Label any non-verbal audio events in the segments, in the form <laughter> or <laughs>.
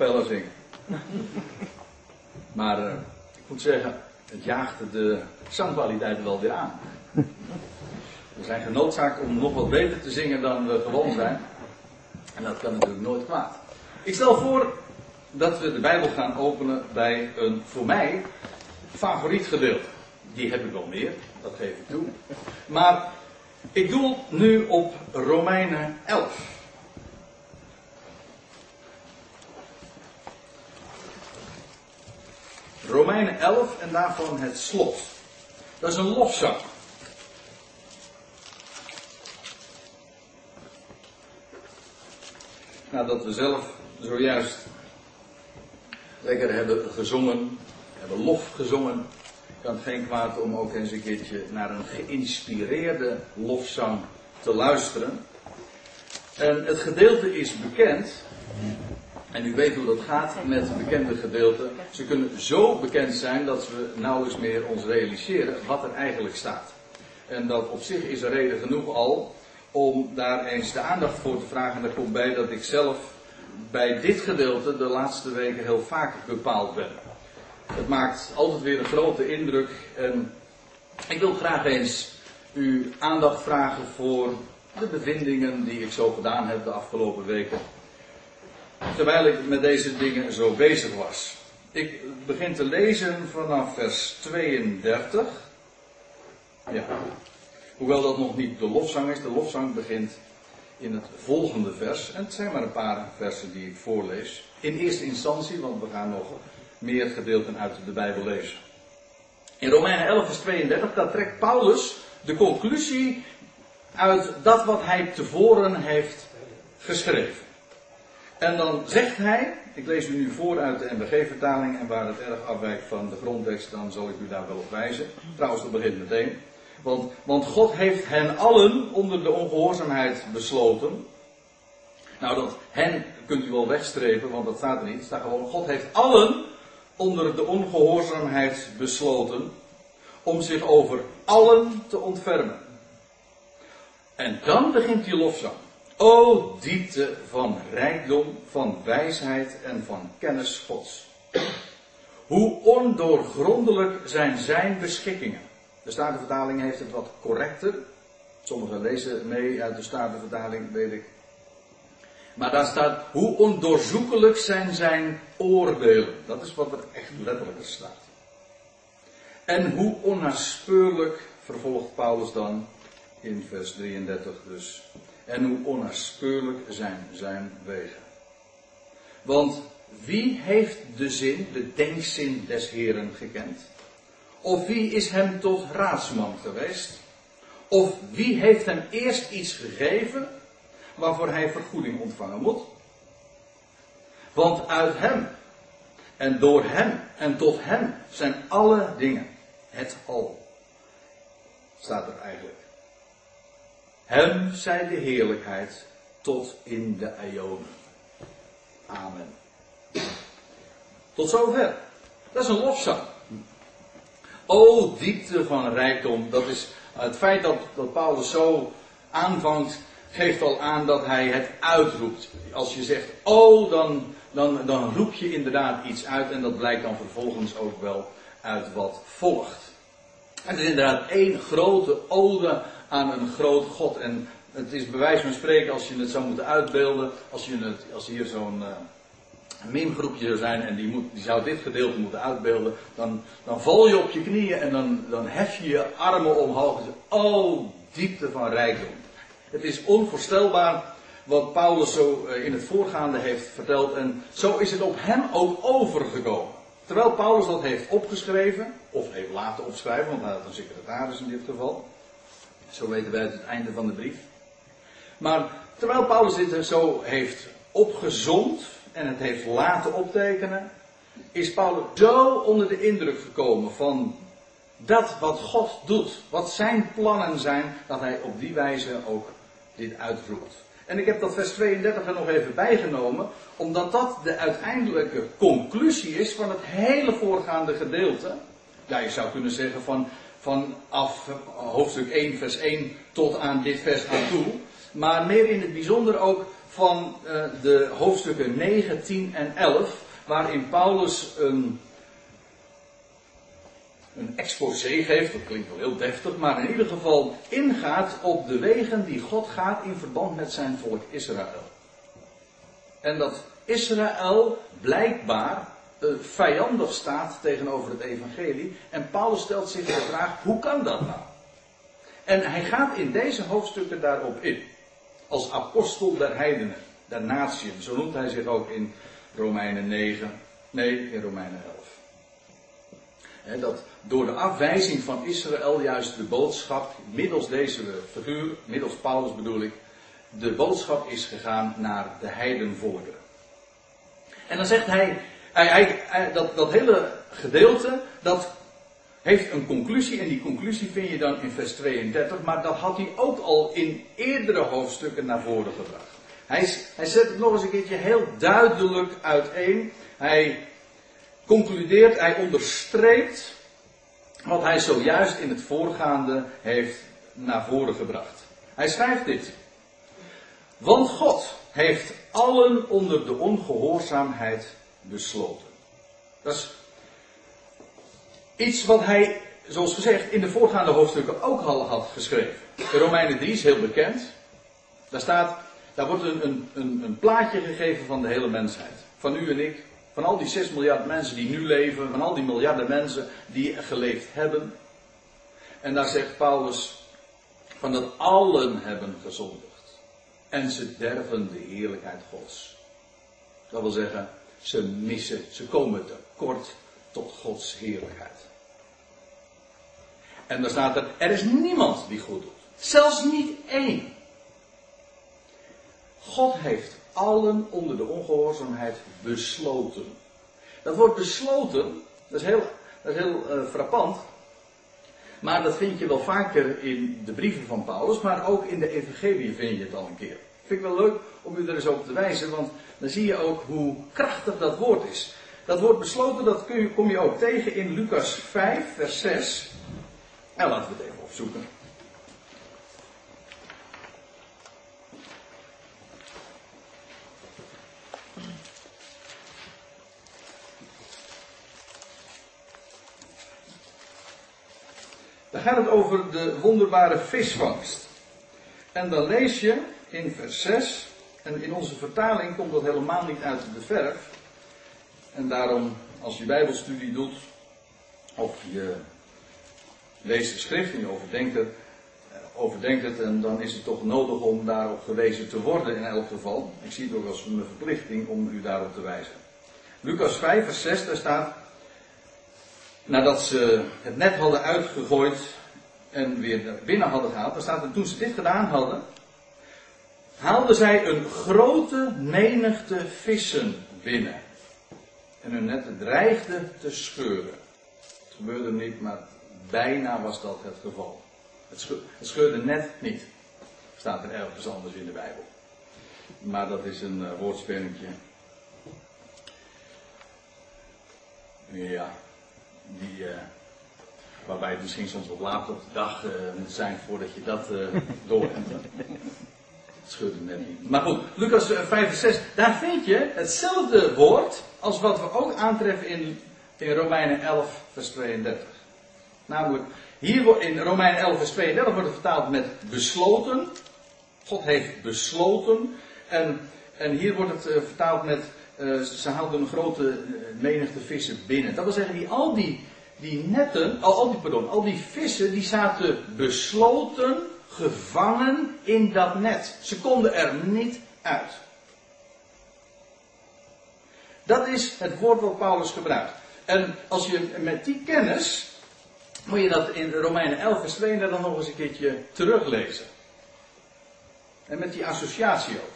Pellen zingen. Maar uh, ik moet zeggen, het jaagt de zangkwaliteit wel weer aan. We zijn genoodzaakt om nog wat beter te zingen dan we gewoon zijn. En dat kan natuurlijk nooit kwaad. Ik stel voor dat we de Bijbel gaan openen bij een voor mij favoriet gedeelte. Die heb ik wel meer, dat geef ik toe. Maar ik doel nu op Romeinen 11. Romeinen 11 en daarvan het slot. Dat is een lofzang. Nadat we zelf zojuist lekker hebben gezongen, hebben lof gezongen, kan het geen kwaad om ook eens een keertje naar een geïnspireerde lofzang te luisteren. En het gedeelte is bekend, en u weet hoe dat gaat met bekende gedeelten. Ze kunnen zo bekend zijn dat we nauwelijks meer ons realiseren wat er eigenlijk staat. En dat op zich is er reden genoeg al om daar eens de aandacht voor te vragen. En er komt bij dat ik zelf bij dit gedeelte de laatste weken heel vaak bepaald ben. Het maakt altijd weer een grote indruk. En ik wil graag eens uw aandacht vragen voor de bevindingen die ik zo gedaan heb de afgelopen weken terwijl ik met deze dingen zo bezig was. Ik begin te lezen vanaf vers 32. Ja. Hoewel dat nog niet de lofzang is. De lofzang begint in het volgende vers. En het zijn maar een paar versen die ik voorlees. In eerste instantie, want we gaan nog meer gedeelten uit de Bijbel lezen. In Romeinen 11 vers 32, daar trekt Paulus de conclusie uit dat wat hij tevoren heeft geschreven. En dan zegt hij, ik lees u nu voor uit de NBG-vertaling en waar het erg afwijkt van de grondtekst, dan zal ik u daar wel op wijzen. Trouwens, dat begint meteen. Want, want God heeft hen allen onder de ongehoorzaamheid besloten. Nou, dat hen kunt u wel wegstrepen, want dat staat er niet. Het staat gewoon, God heeft allen onder de ongehoorzaamheid besloten om zich over allen te ontfermen. En dan begint die lofzang. O diepte van rijkdom, van wijsheid en van kennis Gods. Hoe ondoorgrondelijk zijn zijn beschikkingen. De Statenvertaling heeft het wat correcter. Sommigen lezen mee uit de Statenvertaling, weet ik. Maar daar staat, hoe ondoorzoekelijk zijn zijn oordelen. Dat is wat er echt letterlijk staat. En hoe onnaspeurlijk, vervolgt Paulus dan in vers 33 dus, en hoe onnaspeurlijk zijn zijn wegen. Want wie heeft de zin, de denkzin des Heren gekend? Of wie is hem tot raadsman geweest? Of wie heeft hem eerst iets gegeven waarvoor hij vergoeding ontvangen moet? Want uit hem en door hem en tot hem zijn alle dingen. Het al. Staat er eigenlijk. Hem zij de heerlijkheid tot in de eonen. Amen. Tot zover. Dat is een lofzang. O diepte van rijkdom. Dat is het feit dat, dat Paulus zo aanvangt, geeft al aan dat hij het uitroept. Als je zegt, oh, dan, dan, dan roep je inderdaad iets uit en dat blijkt dan vervolgens ook wel uit wat volgt. Het is inderdaad één grote ode aan een groot God. En het is bij wijze van spreken, als je het zou moeten uitbeelden, als, je het, als hier zo'n uh, mimgroepje zou zijn en die, moet, die zou dit gedeelte moeten uitbeelden, dan, dan val je op je knieën en dan, dan hef je je armen omhoog en zegt, oh, diepte van rijkdom. Het is onvoorstelbaar wat Paulus zo eh, in het voorgaande heeft verteld en zo is het op hem ook overgekomen. Terwijl Paulus dat heeft opgeschreven, of heeft laten opschrijven, want hij had een secretaris in dit geval. Zo weten wij het einde van de brief. Maar terwijl Paulus dit zo heeft opgezond en het heeft laten optekenen, is Paulus zo onder de indruk gekomen van dat wat God doet, wat zijn plannen zijn, dat hij op die wijze ook dit uitroept. En ik heb dat vers 32 er nog even bijgenomen, omdat dat de uiteindelijke conclusie is van het hele voorgaande gedeelte. Ja, je zou kunnen zeggen van vanaf hoofdstuk 1, vers 1 tot aan dit vers aan toe. Maar meer in het bijzonder ook van uh, de hoofdstukken 9, 10 en 11, waarin Paulus een, een exposé geeft, dat klinkt wel heel deftig, maar in ieder geval ingaat op de wegen die God gaat in verband met zijn volk Israël. En dat Israël blijkbaar vijandig staat tegenover het evangelie. En Paulus stelt zich de vraag, hoe kan dat nou? En hij gaat in deze hoofdstukken daarop in. Als apostel der heidenen, der natieën. Zo noemt hij zich ook in Romeinen 9. Nee, in Romeinen 11. dat door de afwijzing van Israël juist de boodschap, middels deze figuur, middels Paulus bedoel ik, de boodschap is gegaan naar de heidenvolkeren. En dan zegt hij, hij, hij, dat, dat hele gedeelte, dat heeft een conclusie en die conclusie vind je dan in vers 32, maar dat had hij ook al in eerdere hoofdstukken naar voren gebracht. Hij, hij zet het nog eens een keertje heel duidelijk uiteen. Hij concludeert, hij onderstreept wat hij zojuist in het voorgaande heeft naar voren gebracht. Hij schrijft dit. Want God heeft allen onder de ongehoorzaamheid besloten. Dat is iets wat hij, zoals gezegd, in de voorgaande hoofdstukken ook al had geschreven. De Romeinen 3 is heel bekend. Daar staat, daar wordt een, een, een, plaatje gegeven van de hele mensheid. Van u en ik, van al die 6 miljard mensen die nu leven, van al die miljarden mensen die geleefd hebben. En daar zegt Paulus van dat allen hebben gezondigd. En ze derven de heerlijkheid Gods. Dat wil zeggen, ze missen, ze komen tekort tot Gods heerlijkheid. En dan staat er, er is niemand die goed doet. Zelfs niet één. God heeft allen onder de ongehoorzaamheid besloten. Dat woord besloten, dat is heel, dat is heel uh, frappant. Maar dat vind je wel vaker in de brieven van Paulus, maar ook in de evangelie vind je het al een keer. Vind ik wel leuk om u er eens op te wijzen, want dan zie je ook hoe krachtig dat woord is. Dat woord besloten, dat kun je, kom je ook tegen in Lucas 5, vers 6. En laten we het even opzoeken. Dan gaat het over de wonderbare visvangst. En dan lees je in vers 6, en in onze vertaling komt dat helemaal niet uit de verf. En daarom, als je Bijbelstudie doet, of je leest de schrift en je overdenkt het, eh, overdenkt het, en dan is het toch nodig om daarop gewezen te worden in elk geval. Ik zie het ook als mijn verplichting om u daarop te wijzen. Lucas 5, vers 6, daar staat, nadat ze het net hadden uitgegooid en weer binnen hadden gehaald, daar staat er toen ze dit gedaan hadden, haalden zij een grote menigte vissen binnen. En hun net dreigde te scheuren. Het gebeurde niet, maar bijna was dat het geval. Het, scheurde net niet. Staat er ergens anders in de Bijbel. Maar dat is een uh. Ja, die, uh, waarbij het misschien soms wat laat op de dag uh, moet zijn voordat je dat door het net niet. Maar goed, Lucas 5 en 6, daar vind je hetzelfde woord als wat we ook aantreffen in, in Romeinen 11, vers 32. Namelijk, hier in Romeinen 11, vers 32 wordt het vertaald met besloten. God heeft besloten. En, en hier wordt het uh, vertaald met, uh, ze haalden een grote menigte vissen binnen. Dat wil zeggen, die, al die, die netten, al, al, die, pardon, al die vissen, die zaten besloten gevangen in dat net. Ze konden er niet uit. Dat is het woord wat Paulus gebruikt. En als je met die kennis, moet je dat in Romeinen 11 vers 32 dan nog eens een keertje teruglezen. En met die associatie ook.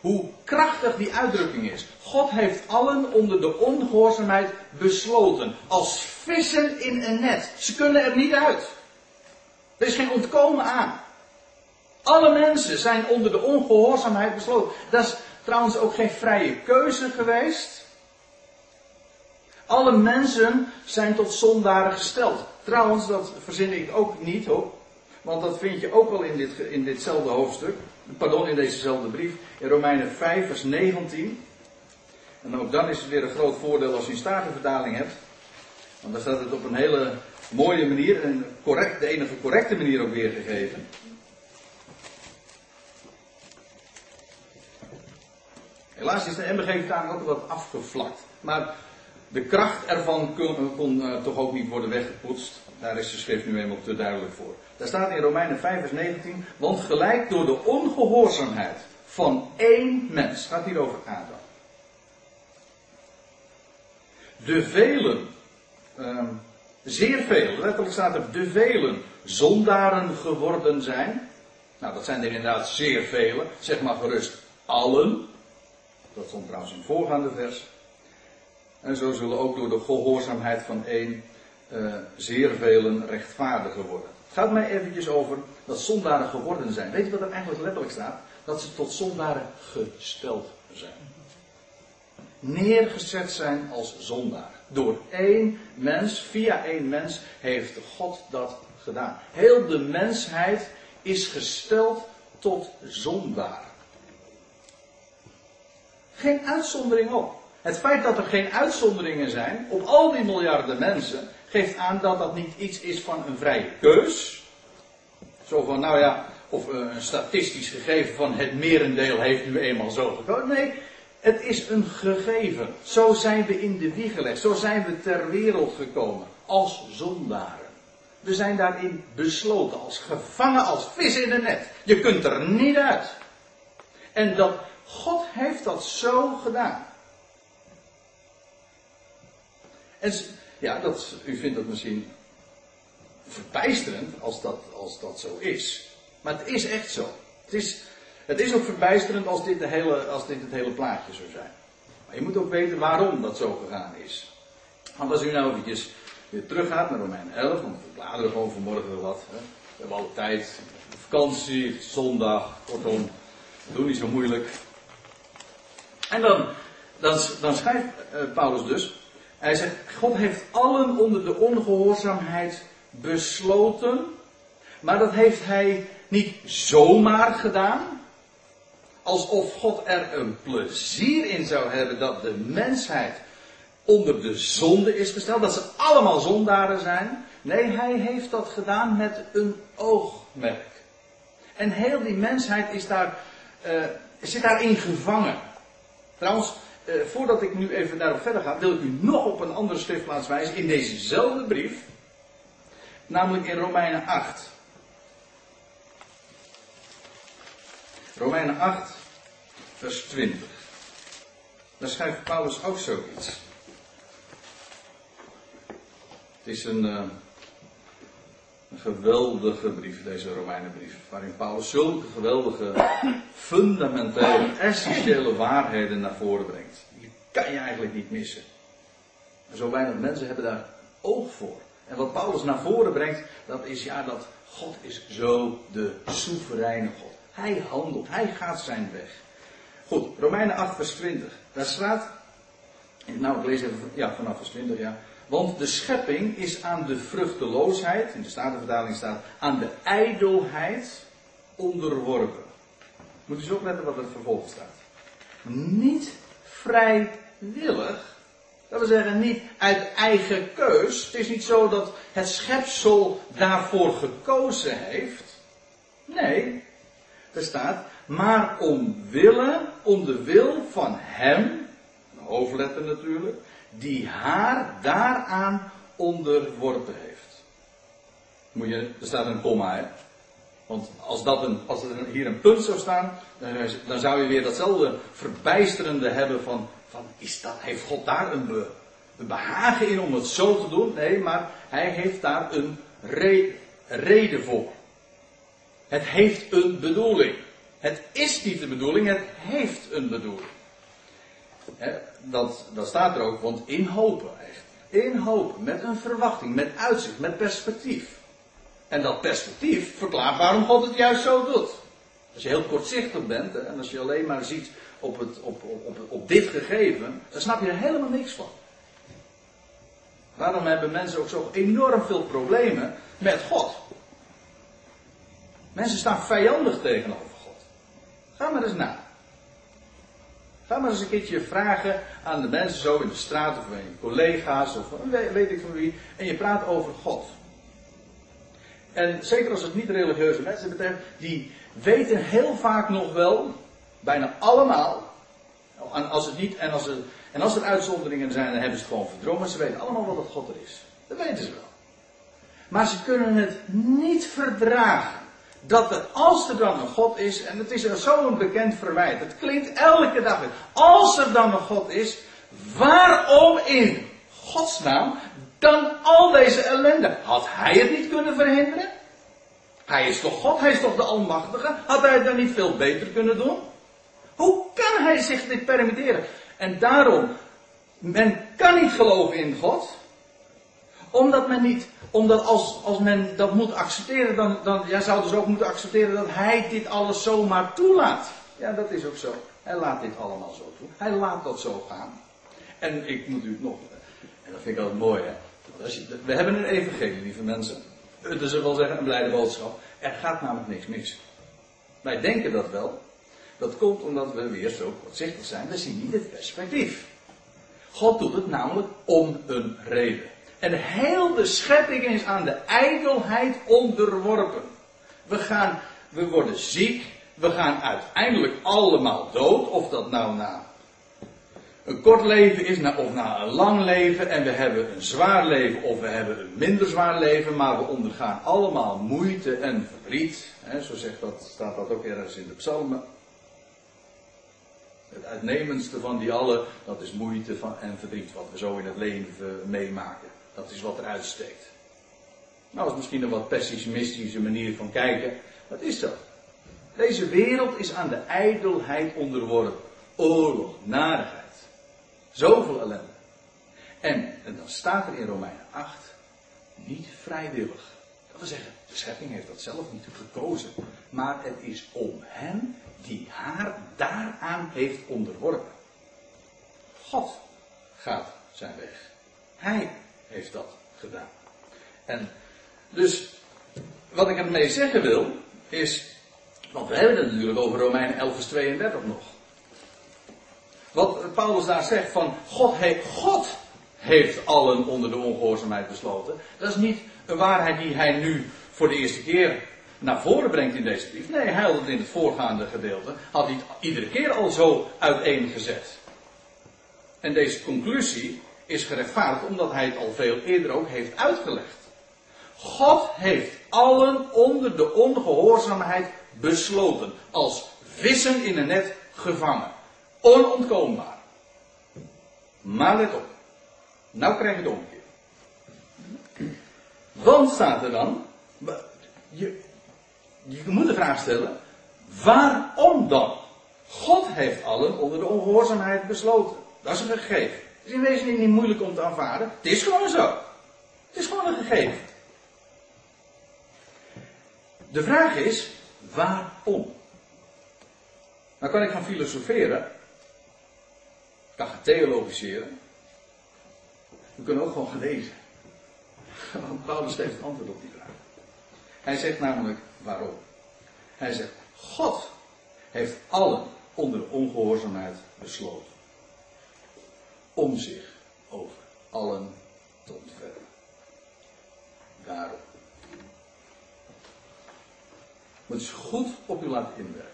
Hoe krachtig die uitdrukking is. God heeft allen onder de ongehoorzaamheid besloten. Als vissen in een net. Ze kunnen er niet uit. Er is geen ontkomen aan. Alle mensen zijn onder de ongehoorzaamheid besloten. Dat is trouwens ook geen vrije keuze geweest. Alle mensen zijn tot zondaren gesteld. Trouwens, dat verzin ik ook niet hoor. Want dat vind je ook wel in, dit, in ditzelfde hoofdstuk. Pardon, in dezezelfde brief. In Romeinen 5, vers 19. En ook dan is het weer een groot voordeel als je een statenvertaling hebt. Want daar staat het op een hele mooie manier. En correct, de enige correcte manier ook weergegeven. Helaas is de MBG-vertaling ook wat afgevlakt. Maar de kracht ervan kon, kon uh, toch ook niet worden weggepoetst. Daar is de schrift nu eenmaal te duidelijk voor. Daar staat in Romeinen 5 vers 19. Want gelijk door de ongehoorzaamheid van één mens. Gaat hier over Adam. De velen. Uh, zeer veel. Letterlijk staat er de velen. Zondaren geworden zijn. Nou dat zijn er inderdaad zeer velen. Zeg maar gerust allen. Dat stond trouwens in het voorgaande vers. En zo zullen ook door de gehoorzaamheid van één uh, zeer velen rechtvaardiger worden. Het gaat mij eventjes over dat zondaren geworden zijn. Weet je wat er eigenlijk letterlijk staat? Dat ze tot zondaren gesteld zijn. Neergezet zijn als zondaar. Door één mens, via één mens, heeft God dat gedaan. Heel de mensheid is gesteld tot zondaar. Geen uitzondering op. Het feit dat er geen uitzonderingen zijn op al die miljarden mensen, geeft aan dat dat niet iets is van een vrije keus. Zo van, nou ja, of een statistisch gegeven van het merendeel heeft nu eenmaal zo gekozen. Nee, het is een gegeven. Zo zijn we in de wieg gelegd. Zo zijn we ter wereld gekomen. Als zondaren. We zijn daarin besloten. Als gevangen als vis in een net. Je kunt er niet uit. En dat God heeft dat zo gedaan. En ja, dat, u vindt dat misschien verbijsterend als dat, als dat zo is. Maar het is echt zo. Het is, het is ook verbijsterend als dit, de hele, als dit het hele plaatje zou zijn. Maar je moet ook weten waarom dat zo gegaan is. Want als u nou eventjes weer teruggaat naar Romein 11, want we bladeren gewoon vanmorgen wat. Hè. We hebben alle tijd, vakantie, zondag, kortom, doe niet zo moeilijk. En dan, dan, schrijft uh, Paulus dus, hij zegt, God heeft allen onder de ongehoorzaamheid besloten, maar dat heeft hij niet zomaar gedaan, alsof God er een plezier in zou hebben dat de mensheid onder de zonde is gesteld, dat ze allemaal zondaren zijn. Nee, hij heeft dat gedaan met een oogmerk. En heel die mensheid is daar, uh, zit daarin gevangen. Trouwens, eh, voordat ik nu even daarop verder ga, wil ik u nog op een andere schriftplaats wijzen in dezezelfde brief. Namelijk in Romeinen 8. Romeinen 8, vers 20. Daar schrijft Paulus ook zoiets. Het is een, uh, een geweldige brief, deze Romeinenbrief, waarin Paulus zulke geweldige, fundamentele, essentiële waarheden naar voren brengt. Die kan je eigenlijk niet missen. En zo weinig mensen hebben daar oog voor. En wat Paulus naar voren brengt, dat is ja dat God is zo de soevereine God. Hij handelt, hij gaat zijn weg. Goed, Romeinen 8 vers 20. Daar staat, nou ik lees even ja, vanaf vers 20 ja. Want de schepping is aan de vruchteloosheid, in de Statenvertaling staat, aan de ijdelheid onderworpen. Moet u eens opletten wat er vervolgens staat. Niet vrijwillig, dat wil zeggen niet uit eigen keus. Het is niet zo dat het schepsel daarvoor gekozen heeft. Nee, er staat, maar omwille, om de wil van hem, een hoofdletter natuurlijk, die haar daaraan onderworpen heeft. Moet je, er staat een komma, hè? Want als, dat een, als er hier een punt zou staan, dan, zou je weer datzelfde verbijsterende hebben van, van is dat, heeft God daar een, be, behagen in om het zo te doen? Nee, maar hij heeft daar een re, reden voor. Het heeft een bedoeling. Het is niet de bedoeling, het heeft een bedoeling dat, dat staat er ook, want in hopen echt. In hopen, met een verwachting, met uitzicht, met perspectief. En dat perspectief verklaart waarom God het juist zo doet. Als je heel kortzichtig bent en als je alleen maar ziet op, het, op, op, op dit gegeven, dan snap je er helemaal niks van. Waarom hebben mensen ook zo enorm veel problemen met God? Mensen staan vijandig tegenover. Ga maar eens na. Ga maar eens een keertje vragen aan de mensen zo in de straat of aan je collega's of weet ik van wie. En je praat over God. En zeker als het niet religieuze mensen betreft, die weten heel vaak nog wel, bijna allemaal, en als, het niet, en als, er, en als er uitzonderingen zijn, dan hebben ze het gewoon verdrongen. Ze weten allemaal wat het God er is. Dat weten ze wel. Maar ze kunnen het niet verdragen. Dat als er dan een God is, en het is zo'n bekend verwijt, het klinkt elke dag weer. Als er dan een God is, waarom in godsnaam dan al deze ellende? Had hij het niet kunnen verhinderen? Hij is toch God, hij is toch de Almachtige? Had hij het dan niet veel beter kunnen doen? Hoe kan hij zich dit permitteren? En daarom, men kan niet geloven in God, omdat men niet, omdat als, als men dat moet accepteren, dan, dan ja, zouden ze ook moeten accepteren dat hij dit alles zomaar toelaat. Ja, dat is ook zo. Hij laat dit allemaal zo toe. Hij laat dat zo gaan. En ik moet u nog, en dat vind ik altijd mooi, hè. we hebben een evangelie, lieve mensen. Dat is wel zeggen een blijde boodschap. Er gaat namelijk niks mis. Wij denken dat wel. Dat komt omdat we weer zo kortzichtig zijn. We zien niet het perspectief. God doet het namelijk om een reden. En heel de schepping is aan de ijdelheid onderworpen. We gaan, we worden ziek. We gaan uiteindelijk allemaal dood. Of dat nou na een kort leven is, of na een lang leven. En we hebben een zwaar leven of we hebben een minder zwaar leven. Maar we ondergaan allemaal moeite en verdriet. zo zegt dat, staat dat ook ergens in de psalmen. Het uitnemendste van die alle, dat is moeite van, en verdriet. Wat we zo in het leven meemaken. Dat is wat er uitsteekt. Nou, dat is misschien een wat pessimistische manier van kijken. Wat is dat? Deze wereld is aan de ijdelheid onderworpen. Oorlog, narigheid. Zoveel ellende. En, en dan staat er in Romeinen 8, niet vrijwillig. Dat wil zeggen, de schepping heeft dat zelf niet gekozen. Maar het is om hem die haar daaraan heeft onderworpen. God gaat zijn weg. Hij heeft dat gedaan. En dus, wat ik ermee zeggen wil, is, want we hebben het natuurlijk over Romeinen 11 vers 32 nog. Wat Paulus daar zegt van, God heeft, God heeft allen onder de ongehoorzaamheid besloten. Dat is niet een waarheid die hij nu voor de eerste keer naar voren brengt in deze brief. Nee, hij had het in het voorgaande gedeelte, had hij het iedere keer al zo uiteengezet. En deze conclusie is gerechtvaardigd omdat hij het al veel eerder ook heeft uitgelegd. God heeft allen onder de ongehoorzaamheid besloten. Als vissen in een net gevangen. Onontkoombaar. Maar let op. Nou krijg je het omgekeerd. Want staat er dan. Je, je moet de vraag stellen. Waarom dan? God heeft allen onder de ongehoorzaamheid besloten. Dat is een gegeven is in wezen niet moeilijk om te aanvaarden. Het is gewoon zo. Het is gewoon een gegeven. De vraag is, waarom? Nou kan ik gaan filosoferen. Ik kan gaan theologiseren. We kunnen ook gewoon gaan lezen. <laughs> Paulus geeft het antwoord op die vraag. Hij zegt namelijk waarom. Hij zegt, God heeft allen onder de ongehoorzaamheid besloten om zich over allen te ontfermen. Daarom. Moet je goed op u laten inwerken.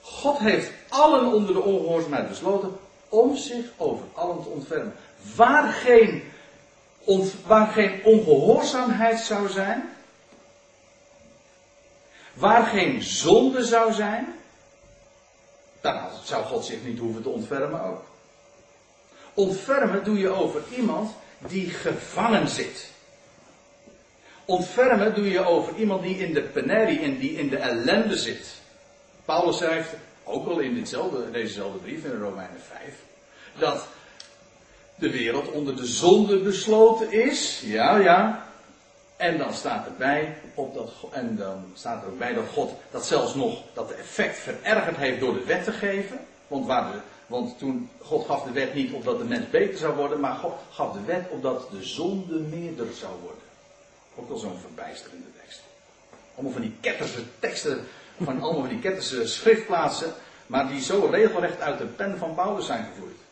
God heeft allen onder de ongehoorzaamheid besloten om zich over allen te ontfermen. Waar geen, waar geen ongehoorzaamheid zou zijn, waar geen zonde zou zijn, dan zou God zich niet hoeven te ontfermen ook. Ontfermen doe je over iemand die gevangen zit. Ontfermen doe je over iemand die in de penerie, in, die in de ellende zit. Paulus schrijft, ook al in ditzelfde, dezezelfde brief in Romeinen 5, dat de wereld onder de zonde besloten is. Ja, ja. En dan staat erbij, op dat, en dan staat er ook bij dat God dat zelfs nog, dat effect verergerd heeft door de wet te geven. Want, waar want toen, God gaf de wet niet opdat de mens beter zou worden, maar God gaf de wet opdat de zonde meerder zou worden. Ook wel zo'n verbijsterende tekst. Allemaal van die ketterse teksten, van allemaal van die ketterse schriftplaatsen, maar die zo regelrecht uit de pen van Paulus zijn gevoerd.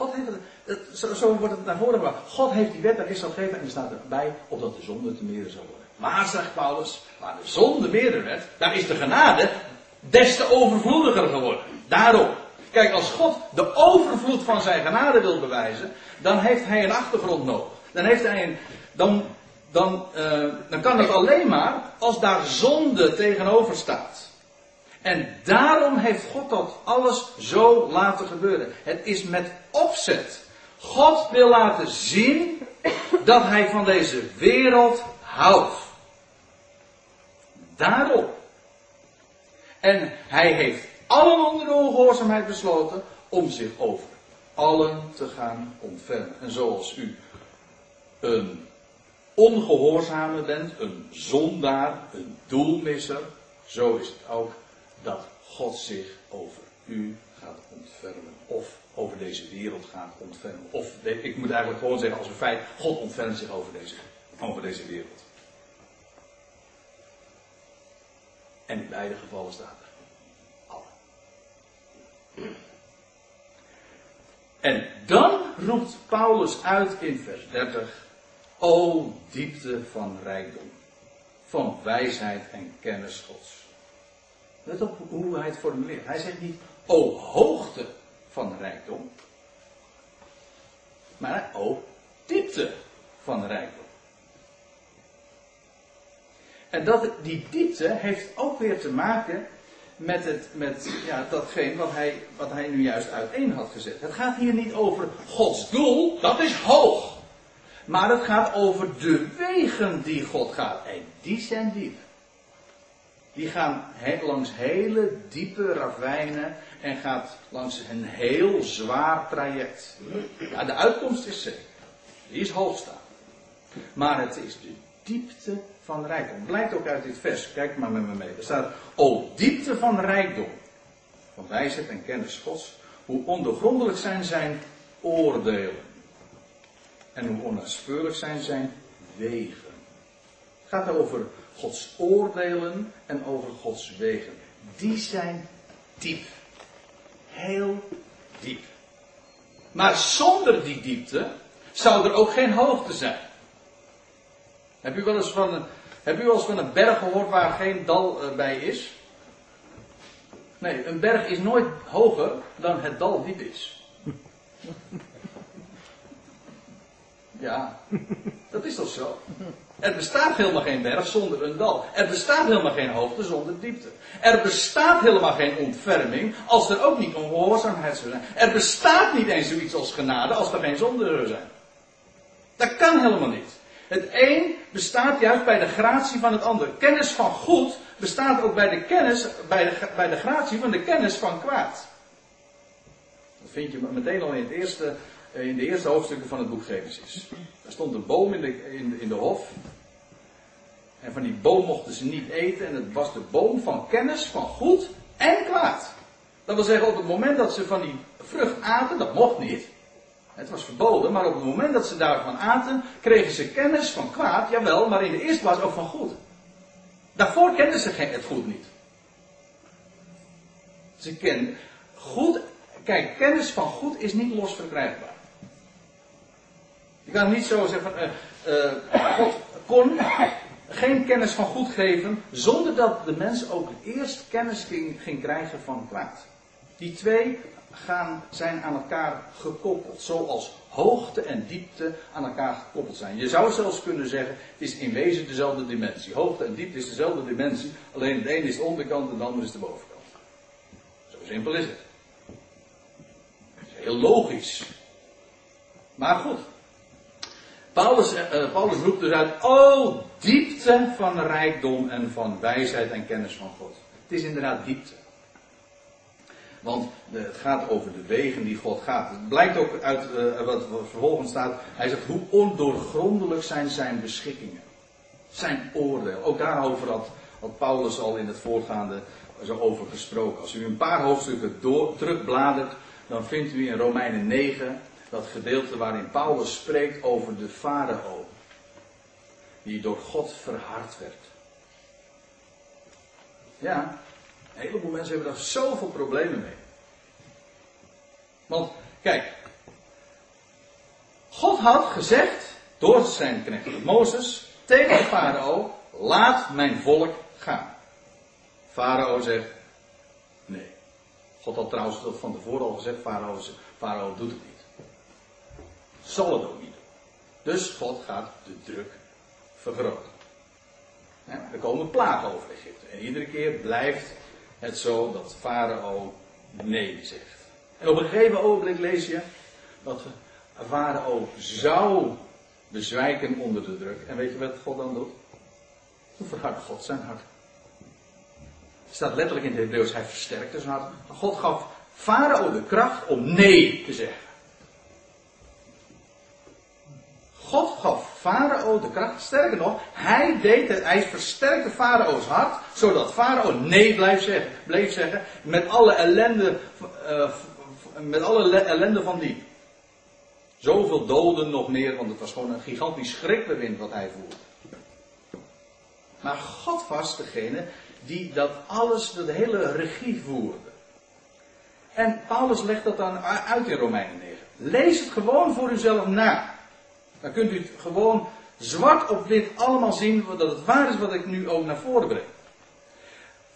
God heeft het, zo, zo, wordt het naar voren gebracht. God heeft die wet aan Israël gegeven en er staat erbij opdat de zonde te meren zou worden. Maar, zegt Paulus, waar de zonde meerder werd, daar is de genade des te overvloediger geworden. Daarom. Kijk, als God de overvloed van zijn genade wil bewijzen, dan heeft hij een achtergrond nodig. Dan heeft hij een, dan, dan, uh, dan kan het alleen maar als daar zonde tegenover staat. En daarom heeft God dat alles zo laten gebeuren. Het is met opzet. God wil laten zien dat hij van deze wereld houdt. Daarom. En hij heeft allen onder de ongehoorzaamheid besloten om zich over allen te gaan ontfermen. En zoals u een ongehoorzame bent, een zondaar, een doelmisser, zo is het ook dat God zich over u gaat ontfermen. Of over deze wereld gaat ontfermen. Of ik moet eigenlijk gewoon zeggen als een feit, God ontfermt zich over deze, over deze wereld. En in beide gevallen staat er. Alle. En dan roept Paulus uit in vers 30. O diepte van rijkdom, van wijsheid en kennis Gods. Let op hoe hij het formuleert. Hij zegt niet, o hoogte van rijkdom, maar o diepte van rijkdom. En dat, die diepte heeft ook weer te maken met, het, met ja, datgene wat hij, wat hij nu juist uiteen had gezet. Het gaat hier niet over Gods doel, dat is hoog. Maar het gaat over de wegen die God gaat. En die zijn diep. Die gaan langs hele diepe ravijnen en gaat langs een heel zwaar traject. Ja, de uitkomst is zeker. Die is hoogstaand. Maar het is de diepte van rijkdom. Blijkt ook uit dit vers. Kijk maar met me mee. Er staat, o diepte van rijkdom. Van wijsheid en kennis Gods. Hoe ondergrondelijk zijn zijn oordelen. En hoe onnaspeurlijk zijn zijn wegen. Het gaat over Gods oordelen en over Gods wegen. Die zijn diep. Heel diep. Maar zonder die diepte zou er ook geen hoogte zijn. Heb u wel eens van een, heb u wel eens van een berg gehoord waar geen dal eh, bij is? Nee, een berg is nooit hoger dan het dal diep is. <laughs> Ja, dat is toch zo? Er bestaat helemaal geen berg zonder een dal. Er bestaat helemaal geen hoogte zonder diepte. Er bestaat helemaal geen ontferming als er ook niet ongehoorzaamheid zou zijn. Er bestaat niet eens zoiets als genade als er geen zonde zijn. Dat kan helemaal niet. Het een bestaat juist bij de gratie van het ander. Kennis van goed bestaat ook bij de kennis, bij de, bij de gratie van de kennis van kwaad. Dat vind je meteen al in, het eerste, in de eerste hoofdstukken van het boek Genesis. Er stond een boom in de, in, in de hof. En van die boom mochten ze niet eten. En het was de boom van kennis van goed en kwaad. Dat wil zeggen, op het moment dat ze van die vrucht aten, dat mocht niet. Het was verboden, maar op het moment dat ze daarvan aten, kregen ze kennis van kwaad, jawel, maar in de eerste plaats ook van goed. Daarvoor kenden ze het goed niet. Ze kennen goed, kijk, kennis van goed is niet los verkrijgbaar. Je kan niet zo zeggen uh, God kon geen kennis van goed geven, zonder dat de mens ook eerst kennis ging, krijgen van kwaad. Die twee gaan, zijn aan elkaar gekoppeld. Zoals hoogte en diepte aan elkaar gekoppeld zijn. Je zou zelfs kunnen zeggen, het is in wezen dezelfde dimensie. Hoogte en diepte is dezelfde dimensie, alleen het ene is de onderkant en het andere is de bovenkant. Zo simpel is het. heel logisch. Maar goed. Paulus, uh, Paulus roept dus uit, oh diepte van rijkdom en van wijsheid en kennis van God. Het is inderdaad diepte. Want het gaat over de wegen die God gaat. Het blijkt ook uit uh, wat, vervolgens staat. Hij zegt hoe ondoorgrondelijk zijn zijn beschikkingen. Zijn oordeel. Ook daarover had, Paulus al in het voorgaande zo over gesproken. Als u een paar hoofdstukken terugbladert, dan vindt u in Romeinen 9 dat gedeelte waarin Paulus spreekt over de farao. die door God verhard werd. Ja, een heleboel mensen hebben daar zoveel problemen mee. Want, kijk, God had gezegd door zijn knecht Mozes tegen de farao: laat mijn volk gaan. Farao zegt: nee. God had trouwens dat van tevoren al gezegd: farao, farao doet het niet. Doen. Dus God gaat de druk vergroten. er komen plagen over Egypte. En iedere keer blijft het zo dat farao nee zegt. En op een gegeven ogenblik lees je dat farao zou bezwijken onder de druk. En weet je wat God dan doet? Hoe verhardt God zijn hart? Het staat letterlijk in het Hebreeuws, hij versterkte zijn hart. God gaf Farao de kracht om nee te zeggen. God gaf Farao de kracht. Sterker nog, hij deed het, hij versterkte Farao's hart, zodat Farao nee bleef zeggen, bleef zeggen met alle ellende, uh, met alle ellende van die. Zoveel doden nog meer, want het was gewoon een gigantisch schrikbewind wat hij voerde. Maar God was degene die dat alles, de hele regie voerde. En Paulus legt dat dan uit in Romeinen 9. Lees het gewoon voor uzelf na. Dan kunt u het gewoon zwart op wit allemaal zien dat het waar is wat ik nu ook naar voren breng.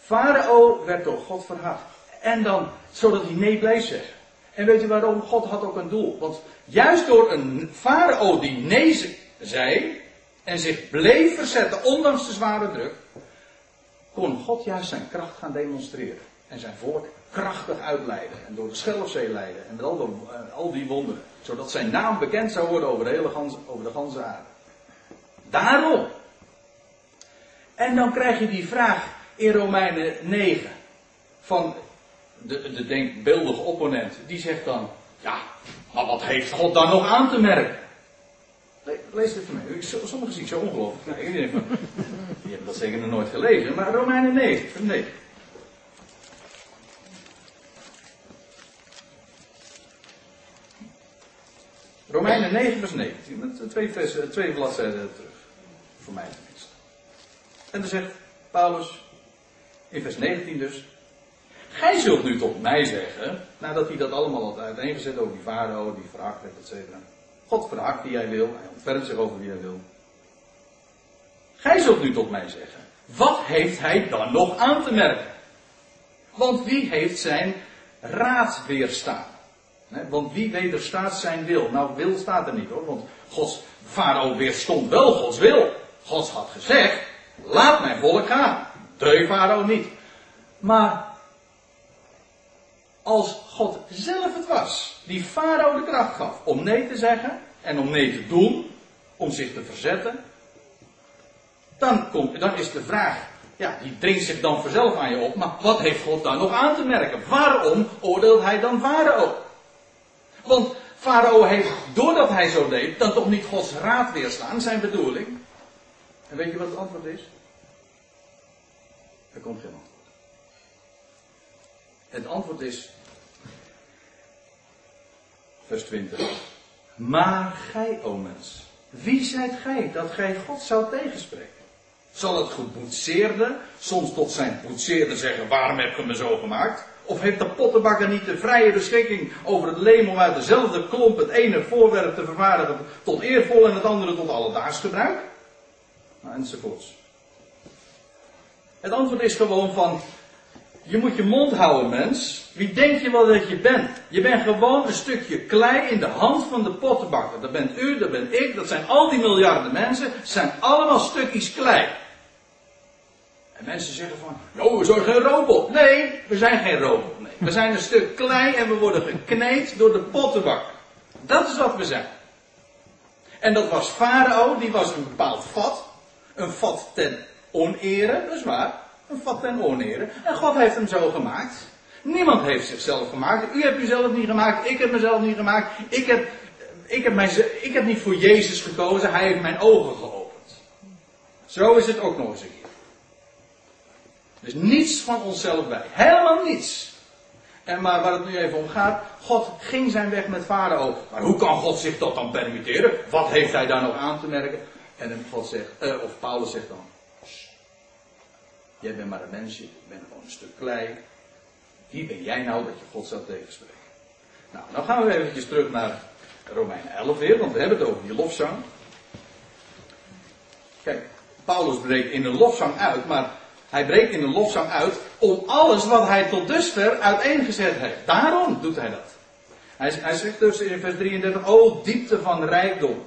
Farao werd door God verhard. En dan, zodat hij nee bleef zeggen. En weet u waarom? God had ook een doel. Want juist door een farao die nee zei en zich bleef verzetten, ondanks de zware druk, kon God juist zijn kracht gaan demonstreren. En zijn volk krachtig uitleiden. En door de Schelfzee leiden. En met al, eh, al die wonderen. Zodat zijn naam bekend zou worden over de hele gans, over de ganse aarde. Daarom. En dan krijg je die vraag in Romeinen 9. Van de, de denkbeeldige opponent. Die zegt dan. Ja, maar wat heeft God dan nog aan te merken? Lees dit voor mij. Sommigen zien zo ongelooflijk. Nou, <laughs> die hebben dat zeker nog nooit gelezen. Maar Romeinen 9, nee. Romeinen 9 vers 19. Twee, vers, twee bladzijden terug. Voor mij tenminste. En dan zegt Paulus in vers 19 dus. Gij zult nu tot mij zeggen, nadat hij dat allemaal had uiteengezet over die farao, die veracht heeft, et. God verhakt die jij wil, hij ontfermt zich over wie hij wil. Gij zult nu tot mij zeggen, wat heeft hij dan nog aan te merken? Want wie heeft zijn raad weerstaan? Want wie wederstaat zijn wil? Nou, wil staat er niet hoor, want Gods farao weerstond wel Gods wil. God had gezegd, laat mijn volk gaan. De farao niet. Maar als God zelf het was die Farao de kracht gaf om nee te zeggen en om nee te doen, om zich te verzetten, dan, dan is de vraag, ja, die dringt zich dan vanzelf aan je op, maar wat heeft God dan nog aan te merken? Waarom oordeelt hij dan Farao? Want Farao heeft, doordat hij zo deed, dan toch niet Gods raad weerstaan, zijn bedoeling. En weet je wat het antwoord is? Er komt geen antwoord. Het antwoord is, vers 20. Maar gij, o mens, wie zijt gij dat gij God zou tegenspreken? Zal het geboetseerde soms tot zijn boetseerde zeggen, waarom heb je me zo gemaakt? Of heeft de pottenbakker niet de vrije beschikking over het leem om uit dezelfde klomp het ene voorwerp te vervaardigen tot eervol en het andere tot alledaags gebruik? Nou, enzovoorts. Het antwoord is gewoon van, je moet je mond houden, mens. Wie denk je wel dat je bent? Je bent gewoon een stukje klei in de hand van de pottenbakker. Dat bent u, dat ben ik, dat zijn al die miljarden mensen. Zijn allemaal stukjes klei. En mensen zeggen van, nou, we zijn geen robot. Nee, we zijn geen robot. Nee. We zijn een stuk klei en we worden gekneed door de pottenbakker. Dat is wat we zijn. En dat was Farao, die was een bepaald vat. Een vat ten onere, dat is waar. Een vat ten onere. En God heeft hem zo gemaakt. Niemand heeft zichzelf gemaakt. U hebt uzelf niet gemaakt. Ik heb mezelf niet gemaakt. Ik heb, ik heb, mijn, ik heb niet voor Jezus gekozen. Hij heeft mijn ogen geopend. Zo is het ook nog eens een keer. Dus niets van onszelf bij. Helemaal niets. En maar waar het nu even om gaat, God ging zijn weg met Farao. Maar hoe kan God zich dat dan permitteren? Wat heeft hij daar nog aan te merken? En God zegt, uh, of Paulus zegt dan, jij bent maar een mensje, je bent gewoon een stuk klei. Wie ben jij nou dat je God zou tegenspreken? Nou, dan gaan we eventjes terug naar Romein 11 weer, want we hebben het over die lofzang. Kijk, Paulus breekt in een lofzang uit, maar hij breekt in een lofzang uit om alles wat hij tot dusver uiteengezet heeft. Daarom doet hij dat. Hij, hij zegt dus in vers 33, o diepte van rijkdom,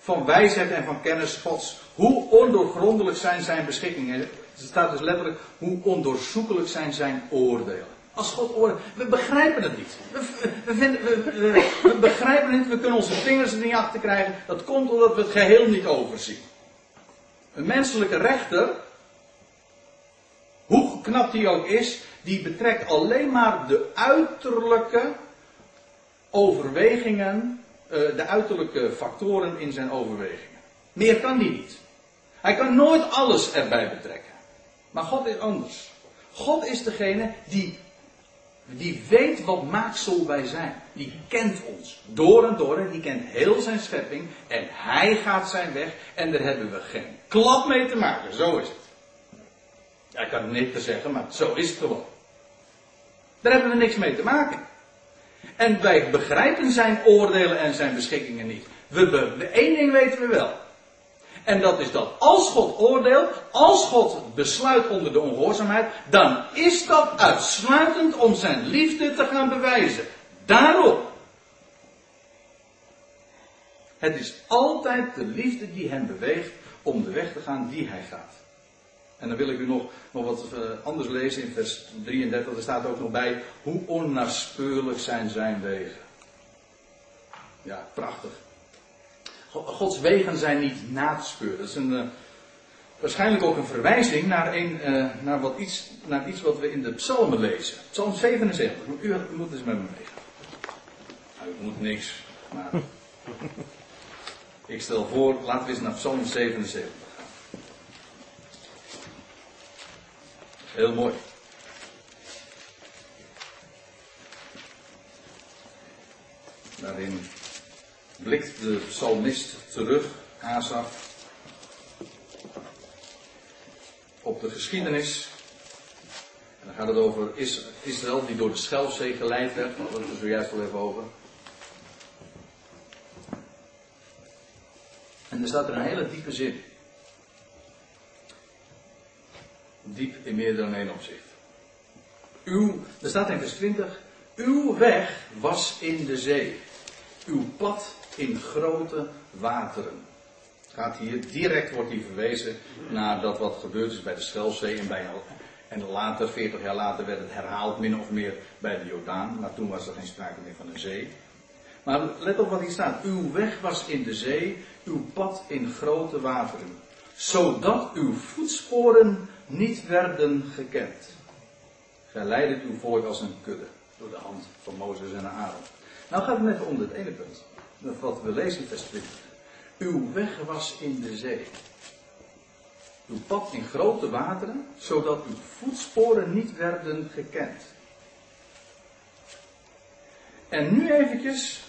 van wijsheid en van kennis Gods. Hoe ondoorgrondelijk zijn zijn beschikkingen. Er staat dus letterlijk, hoe ondoorzoekelijk zijn zijn oordelen. Als God oordeelt, we begrijpen het niet. We, we, vinden, we, we, begrijpen het niet, we kunnen onze vingers er niet achter krijgen. Dat komt omdat we het geheel niet overzien. Een menselijke rechter, hoe knap die ook is, die betrekt alleen maar de uiterlijke overwegingen, eh, de uiterlijke factoren in zijn overwegingen. Meer kan die niet. Hij kan nooit alles erbij betrekken. Maar God is anders. God is degene die, die weet wat maaksel wij zijn. Die kent ons door en door en die kent heel zijn schepping. En hij gaat zijn weg en daar hebben we geen klap mee te maken. Zo is het. Ja, ik kan het niet te zeggen, maar zo is het gewoon. Daar hebben we niks mee te maken. En wij begrijpen zijn oordelen en zijn beschikkingen niet. We, we, één ding weten we wel. En dat is dat als God oordeelt, als God besluit onder de ongehoorzaamheid, dan is dat uitsluitend om zijn liefde te gaan bewijzen. Daarom. Het is altijd de liefde die hem beweegt om de weg te gaan die hij gaat. En dan wil ik u nog, nog wat uh, anders lezen in vers 33. Er staat ook nog bij hoe onnaspeurlijk zijn zijn wegen. Ja, prachtig. Gods wegen zijn niet na te speuren. Dat is een, uh, waarschijnlijk ook een verwijzing naar, een, uh, naar, wat iets, naar iets wat we in de psalmen lezen. Psalm 77. U, u moet eens met me mee. Nou, u moet niks. Maar <laughs> ik stel voor, laten we eens naar Psalm 77. Heel mooi. Daarin blikt de psalmist terug, Asaf, op de geschiedenis. En dan gaat het over Israël die door de Schelfzee geleid werd. Daar hadden we het zojuist al even over. En er staat er een hele diepe zin. Diep in meer dan één opzicht. Uw, er staat in vers 20, uw weg was in de zee, uw pad in grote wateren. Gaat hier, direct wordt hier verwezen naar dat wat gebeurd is bij de Schelfzee en bij en later, 40 jaar later, werd het herhaald min of meer bij de Jordaan. Maar toen was er geen sprake meer van een zee. Maar let op wat hier staat. Uw weg was in de zee, uw pad in grote wateren. Zodat uw voetsporen niet werden gekend. Gij leidt uw volk als een kudde door de hand van Mozes en Aaron. Nou gaat het even om dit ene punt. Wat we lezen in vers 20. Uw weg was in de zee. Uw pad in grote wateren, zodat uw voetsporen niet werden gekend. En nu eventjes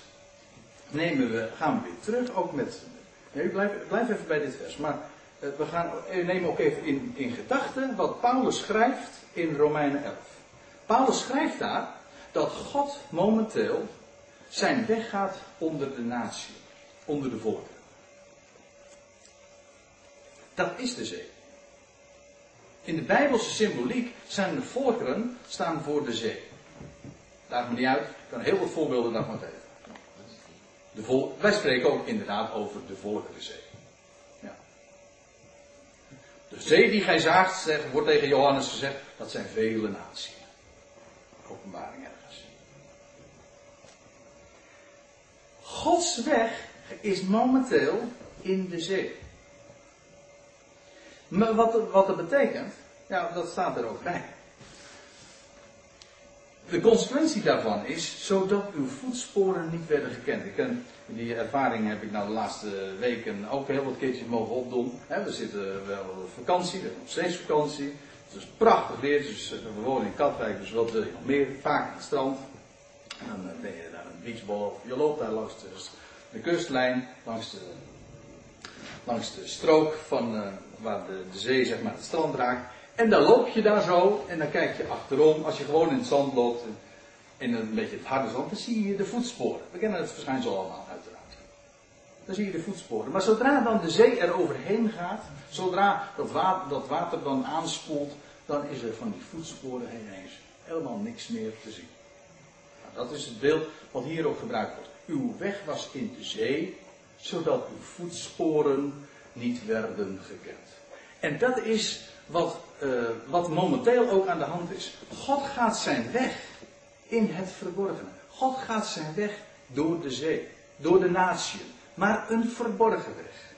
nemen we, gaan we weer terug, ook met. Blijf, blijf even bij dit vers. Maar we gaan, eh, nemen ook even in, in gedachten wat Paulus schrijft in Romeinen 11. Paulus schrijft daar dat God momenteel zijn weg gaat onder de natie, onder de volken. Dat is de zee. In de Bijbelse symboliek zijn de volkeren staan voor de zee. Daag me niet uit, ik kan heel wat voorbeelden daarvan geven. De wij spreken ook inderdaad over de volkerenzee. De zee die gij zaagt, wordt tegen Johannes gezegd, dat zijn vele naties. Openbaring ergens. Gods weg is momenteel in de zee. Maar wat, wat dat betekent, ja, dat staat er ook bij. De consequentie daarvan is, zodat uw voetsporen niet werden gekend. Ik die ervaring heb ik nou de laatste weken ook heel wat keertjes mogen opdoen. we zitten wel op vakantie, we hebben nog steeds vakantie. Het is prachtig weer, eh, we wonen in Katwijk, dus wat wil je nog meer? Vaak aan het strand. Dan eh, ben je naar een beachball, of je loopt daar langs de, kustlijn, langs de, langs de strook van, waar de, de, zee zeg maar het strand raakt. En dan loop je daar zo en dan kijk je achterom. Als je gewoon in het zand loopt, in een beetje het harde zand, dan zie je de voetsporen. We kennen het verschijnsel allemaal uiteraard. Dan zie je de voetsporen. Maar zodra dan de zee er overheen gaat, zodra dat water, dat water dan aanspoelt, dan is er van die voetsporen heen eens helemaal niks meer te zien. Nou, dat is het beeld wat hier ook gebruikt wordt. Uw weg was in de zee, zodat uw voetsporen niet werden gekend. En dat is wat, uh, wat momenteel ook aan de hand is. God gaat zijn weg in het verborgene. God gaat zijn weg door de zee, door de natie, maar een verborgen weg.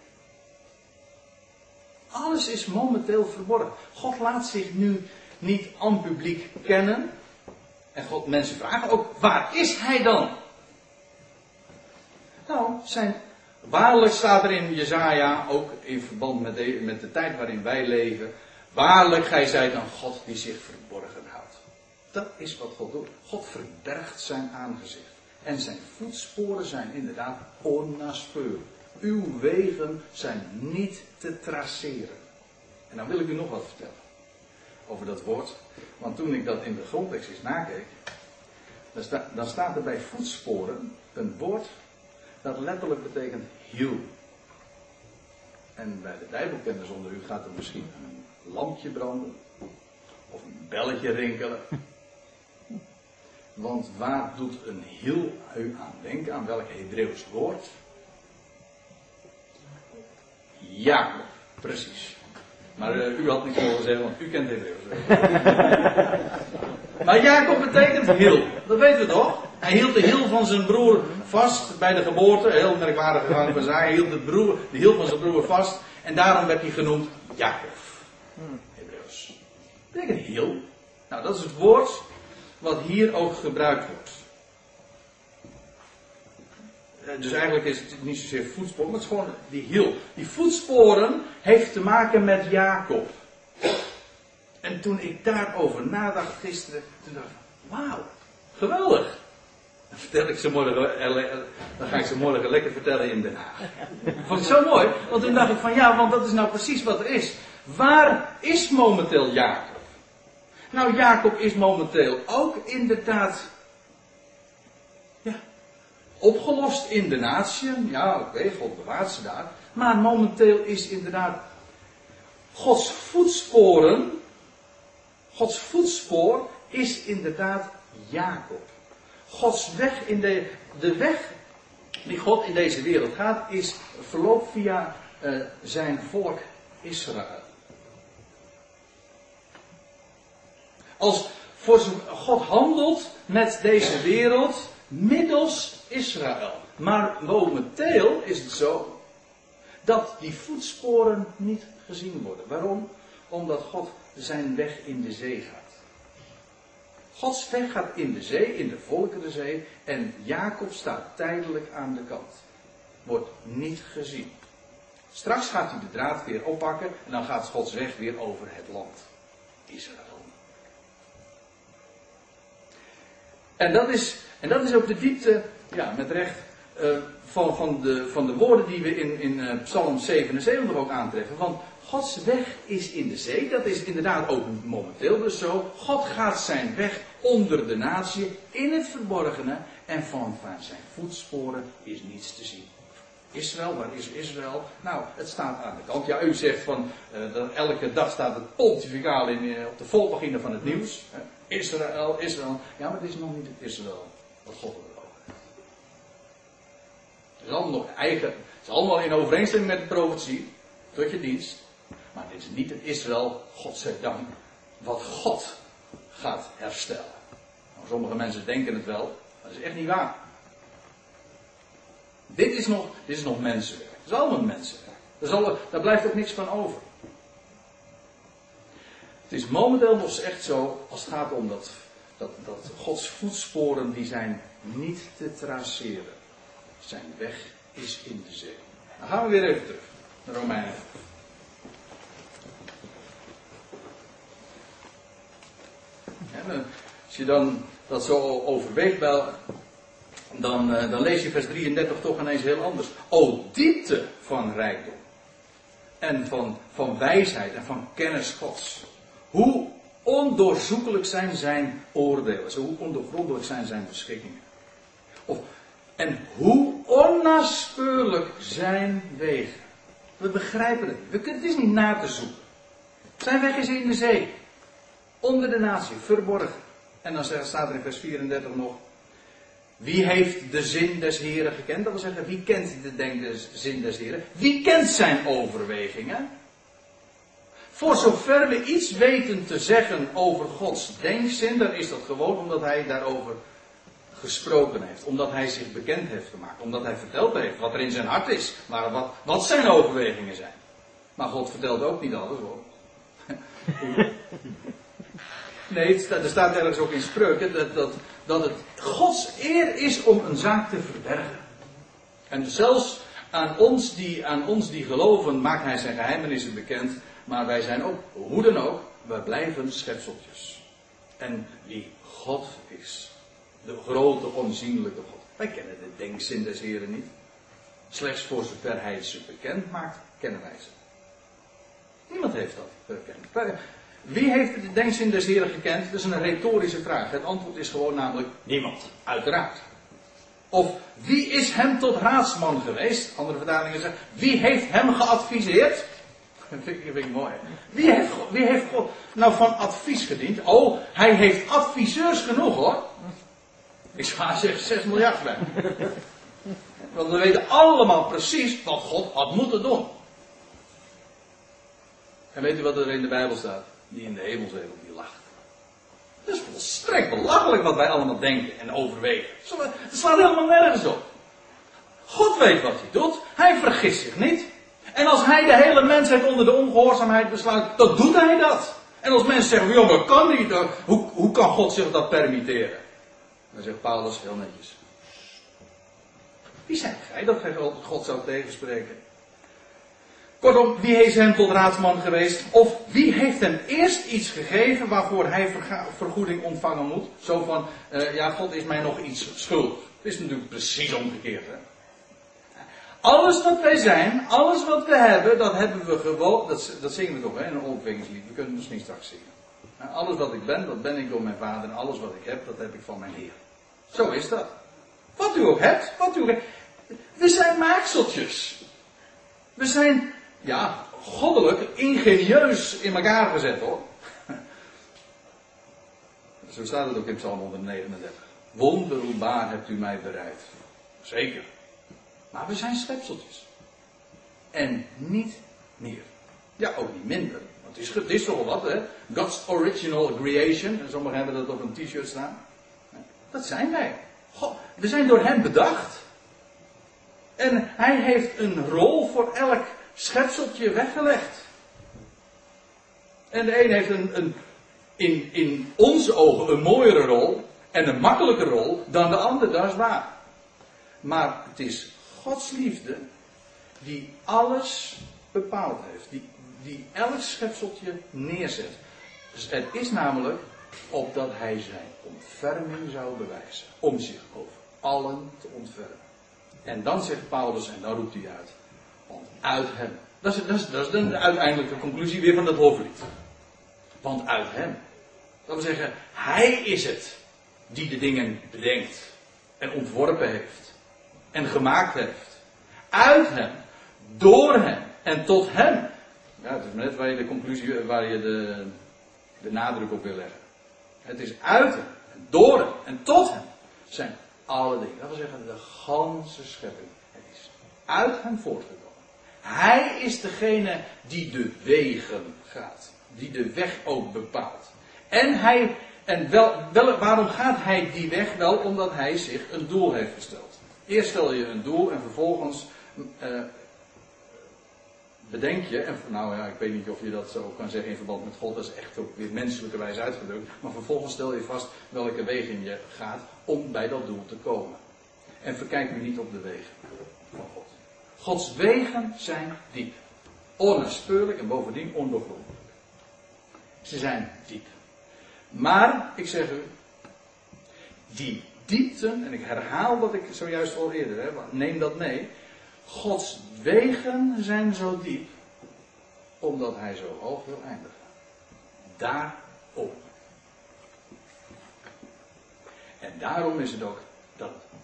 Alles is momenteel verborgen. God laat zich nu niet aan publiek kennen. En God, mensen vragen ook, waar is hij dan? Nou, zijn, waarlijk staat er in Jezaja, ook in verband met de, met de tijd waarin wij leven. Waarlijk, gij zijt een God die zich verborgen houdt. Dat is wat God doet. God verbergt zijn aangezicht. En zijn voetsporen zijn inderdaad onnaspeurlijk. Uw wegen zijn niet te traceren. En dan wil ik u nog wat vertellen. Over dat woord. Want toen ik dat in de grondtekst eens nakeek. Dan, dan staat er bij voetsporen een woord dat letterlijk betekent hiel. En bij de Bijbelkenners onder u gaat er misschien een lampje branden. Of een belletje rinkelen. <laughs> Want waar doet een hiel u aan denken? Aan welk Hebreeuws woord? Ja, precies. Maar uh, u had niet mogen zeggen, want u kent Hebreeuws. <laughs> maar Jacob betekent hiel. Dat weten we toch? Hij hield de hiel van zijn broer vast bij de geboorte. Heel merkwaardige gang van zaken. Hij hield de, broer, de hiel van zijn broer vast. En daarom werd hij genoemd Jacob. Hebreeuws. Dat betekent hiel. Nou, dat is het woord wat hier ook gebruikt wordt. Eh, dus eigenlijk is het niet zozeer voetsporen, maar het is gewoon die hiel. Die voetsporen heeft te maken met Jacob. En toen ik daarover nadacht gisteren, toen dacht ik, wauw, geweldig. Vertel ik ze morgen, eh, eh, dan ga ik ze morgen lekker vertellen in Den Haag. Vond ik zo mooi, want toen dacht ik van ja, want dat is nou precies wat er is. Waar is momenteel Jacob? Nou, Jacob is momenteel ook inderdaad ja, opgelost in de natie. Ja, oké, God bewaart ze daar. Maar momenteel is inderdaad Gods voetsporen, Gods voetspoor is inderdaad Jacob. Gods weg in de, de weg die God in deze wereld gaat, is verloopt via uh, zijn volk Israël. Als voor God handelt met deze wereld middels Israël. Maar momenteel is het zo dat die voetsporen niet gezien worden. Waarom? Omdat God zijn weg in de zee gaat. Gods weg gaat in de zee, in de volkerenzee, en Jacob staat tijdelijk aan de kant. Wordt niet gezien. Straks gaat hij de draad weer oppakken en dan gaat Gods weg weer over het land. Israël. En dat is, en dat is ook de diepte, ja, met recht, uh, van, van, de, van de woorden die we in, in uh, Psalm 77 ook aantreffen. Want Gods weg is in de zee, dat is inderdaad ook momenteel dus zo. God gaat zijn weg onder de natie, in het verborgene, en van, van zijn voetsporen is niets te zien. Israël, waar is Israël? Nou, het staat aan de kant. Ja, u zegt van, uh, dat elke dag staat het pontificaal in, uh, op de volpagina van het nieuws. Israël, Israël. Ja, maar het is nog niet het Israël wat God wil Het is allemaal nog eigen. Het is allemaal in overeenstemming met de profetie. Tot je dienst. Maar dit is niet het Israël, godzijdank, wat God gaat herstellen. Nou, sommige mensen denken het wel, maar dat is echt niet waar. Dit is nog, dit is nog mensenwerk. Het is allemaal mensenwerk. Daar, daar blijft ook niks van over. Het is momenteel nog echt zo, als het gaat om dat, dat, dat Gods voetsporen, die zijn niet te traceren. Zijn weg is in de zee. Dan gaan we weer even terug naar Romeinen. En als je dan dat zo overweegt, dan, eh, dan lees je vers 33 toch ineens heel anders. O diepte van rijkdom. en van, van wijsheid en van kennis Gods. Hoe ondoorzoekelijk zijn zijn oordelen, hoe ondoorgrondelijk zijn zijn beschikkingen. Of, en hoe onnaspeurlijk zijn wegen. We begrijpen het. We kunnen, het is niet na te zoeken. Zijn weg is in de zee. Onder de natie, verborgen. En dan staat er in vers 34 nog. Wie heeft de zin des Heren gekend? Dat wil zeggen, wie kent de denk des, zin des Heren? Wie kent zijn overwegingen? Voor zover we iets weten te zeggen over Gods denkzin, dan is dat gewoon omdat hij daarover gesproken heeft. Omdat hij zich bekend heeft gemaakt. Omdat hij verteld heeft wat er in zijn hart is. Maar wat, wat zijn overwegingen zijn. Maar God vertelt ook niet alles hoor. <laughs> Nee, er staat ergens ook in spreuken dat, dat, dat het Gods eer is om een zaak te verbergen. En zelfs aan ons die, aan ons die geloven maakt hij zijn geheimenissen bekend. Maar wij zijn ook, hoe dan ook, wij blijven schepseltjes. En wie God is, de grote onzienlijke God. Wij kennen de denkzin des Heren niet. Slechts voor zover hij ze bekend maakt, kennen wij ze. Niemand heeft dat bekend. Wie heeft de denkzin des Heren gekend? Dat is een retorische vraag. Het antwoord is gewoon namelijk niemand. Uiteraard. Of wie is hem tot raadsman geweest? Andere vertalingen zeggen, wie heeft hem geadviseerd? <laughs> Dat vind ik, vind ik mooi. Wie heeft, wie heeft God nou van advies gediend? Oh, hij heeft adviseurs genoeg hoor. Ik zou zeggen 6 miljard bij. Want we weten allemaal precies wat God had moeten doen. En weet u wat er in de Bijbel staat? Die in de hemelswereld die lacht. Dat is volstrekt belachelijk wat wij allemaal denken en overwegen. Het slaat helemaal nergens op. God weet wat hij doet. Hij vergist zich niet. En als hij de hele mensheid onder de ongehoorzaamheid besluit, dan doet hij dat. En als mensen zeggen, joh, maar kan niet, hoe, hoe kan God zich dat permitteren? Dan zegt Paulus heel netjes. Wie zijn gij dat gij God zou tegenspreken? Kortom, wie heeft hem tot raadsman geweest? Of wie heeft hem eerst iets gegeven waarvoor hij vergoeding ontvangen moet? Zo van, uh, ja, God is mij nog iets schuldig. Het is natuurlijk precies omgekeerd. Hè? Alles wat wij zijn, alles wat we hebben, dat hebben we gewoon. Dat, dat zingen we toch hè, in een opwekkingslied. We kunnen het misschien straks zingen. Alles wat ik ben, dat ben ik door mijn vader. En alles wat ik heb, dat heb ik van mijn Heer. Zo is dat. Wat u ook hebt, wat u ook hebt. We zijn maakseltjes. We zijn, ja, goddelijk, ingenieus in elkaar gezet hoor. Zo staat het ook in Psalm 139. Wonderbaar hebt u mij bereid. Zeker. Maar we zijn schepseltjes. En niet meer. Ja, ook niet minder. Want het is, het toch wat, hè? God's original creation. En sommigen hebben dat op een t-shirt staan. Dat zijn wij. We zijn door hem bedacht. En hij heeft een rol voor elk schepseltje weggelegd. En de een heeft een, een, in, in onze ogen een mooiere rol en een makkelijke rol dan de ander, dat is waar. Maar het is Gods liefde die alles bepaald heeft. Die, die elk schepseltje neerzet. Dus het is namelijk opdat hij zijn ontferming zou bewijzen. Om zich over allen te ontfermen. En dan zegt Paulus, en dan roept hij uit. Uit hem. Dat is, dat is, dat is de uiteindelijke conclusie weer van dat hoofdlied. Want uit hem. Dat wil zeggen, hij is het die de dingen bedenkt. En ontworpen heeft. En gemaakt heeft. Uit hem. Door hem. En tot hem. Ja, het is net waar je de conclusie, waar je de, de nadruk op wil leggen. Het is uit hem, door hem en tot hem zijn alle dingen. Dat wil zeggen, de ganse schepping. Het is uit hem voortgekomen. Hij is degene die de wegen gaat. Die de weg ook bepaalt. En hij, en wel, waarom gaat hij die weg? Wel omdat hij zich een doel heeft gesteld. Eerst stel je een doel en vervolgens uh, bedenk je, en nou ja, ik weet niet of je dat zo kan zeggen in verband met God, dat is echt ook weer menselijke wijze uitgedrukt, maar vervolgens stel je vast welke wegen je gaat om bij dat doel te komen. En verkijk nu niet op de wegen van God. Gods wegen zijn diep, onnaspeurlijk en bovendien ondoorgrondelijk. Ze zijn diep. Maar, ik zeg u, die diepten, en ik herhaal wat ik zojuist al eerder heb, neem dat mee, Gods wegen zijn zo diep omdat hij zo hoog wil eindigen. Daarom. En daarom is het ook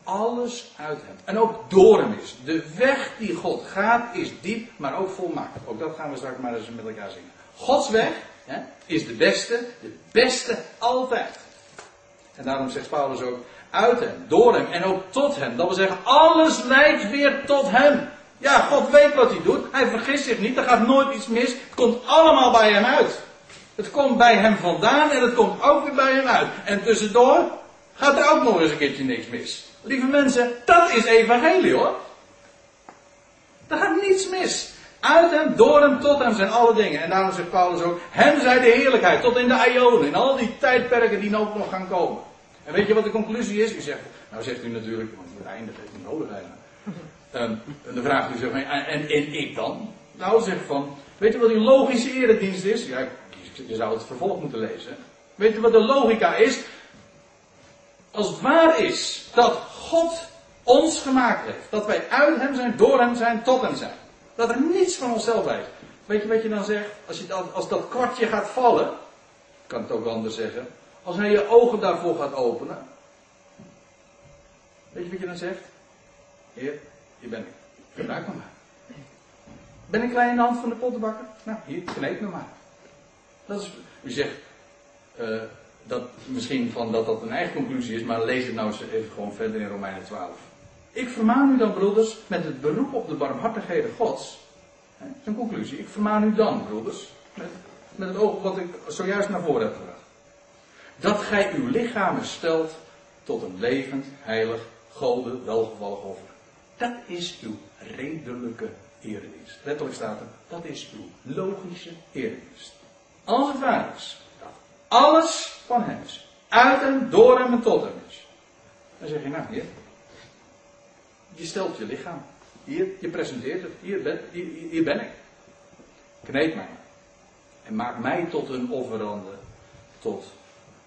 alles uit hem en ook door hem is. De weg die God gaat is diep, maar ook volmaakt. Ook dat gaan we straks maar eens met elkaar zien. Gods weg hè, is de beste, de beste altijd. En daarom zegt Paulus ook, uit hem, door hem en ook tot hem. Dat wil zeggen, alles leidt weer tot hem. Ja, God weet wat hij doet. Hij vergist zich niet. Er gaat nooit iets mis. Het komt allemaal bij hem uit. Het komt bij hem vandaan en het komt ook weer bij hem uit. En tussendoor gaat er ook nog eens een keertje niks mis. Lieve mensen, dat is evangelie hoor. Er gaat niets mis. Uit hem, door hem, tot hem zijn alle dingen. En daarom zegt Paulus ook, hem zij de heerlijkheid, tot in de Ionen, in al die tijdperken die ook nog gaan komen. En weet je wat de conclusie is? U zegt, nou zegt u natuurlijk, want het einde niet nodig eigenlijk. En dan vraagt u zich, en, en, en ik dan? Nou, zeg van, weet u wat die logische eredienst is? Ja, je zou het vervolg moeten lezen. Weet u wat de logica is? Als het waar is dat God ons gemaakt heeft, dat wij uit hem zijn, door hem zijn, tot hem zijn. Dat er niets van onszelf blijft. Weet je wat je dan zegt? Als, je dat, als dat kwartje gaat vallen, kan het ook anders zeggen. Als hij je ogen daarvoor gaat openen. Weet je wat je dan zegt? Heer, hier ben ik. Gebruik me maar. Ben ik klein in de hand van de pottenbakker? Nou, hier, kneep me maar. Dat is, u zegt uh, dat misschien van dat dat een eigen conclusie is, maar lees het nou eens even gewoon verder in Romeinen 12. Ik vermaan u dan, broeders, met het beroep op de barmhartigheden Gods. Dat is een conclusie. Ik vermaan u dan, broeders, met, met het oog wat ik zojuist naar voren heb gebracht. Dat gij uw lichamen stelt tot een levend, heilig, gode, welgevallig offer. Dat is uw redelijke eredienst. Letterlijk staat er, dat is uw logische eredienst. Als het waar is, alles van hem is. Uit hem, door hem en tot hem is. Dan zeg je, nou hier, je stelt je lichaam. Hier, je presenteert het. Hier ben, ik. Kneed mij. En maak mij tot een offerande. Tot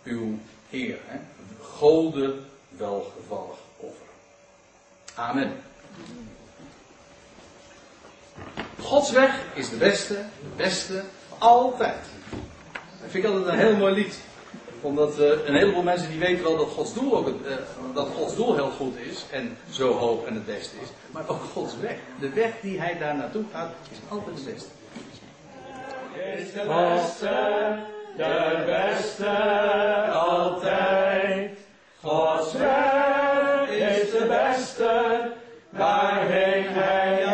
uw Heer. Hè? Gode welgevallig offer. Amen. Gods weg is de beste, de beste, altijd. Dat vind ik altijd een heel mooi lied. Omdat uh, een heleboel mensen die weten wel dat Gods doel ook het, uh, dat Gods doel heel goed is en zo hoog en het beste is. Maar ook Gods weg. De weg die hij daar naartoe gaat, is altijd de beste. Is de beste, de beste altijd. Gods weg is de beste, waarheen hij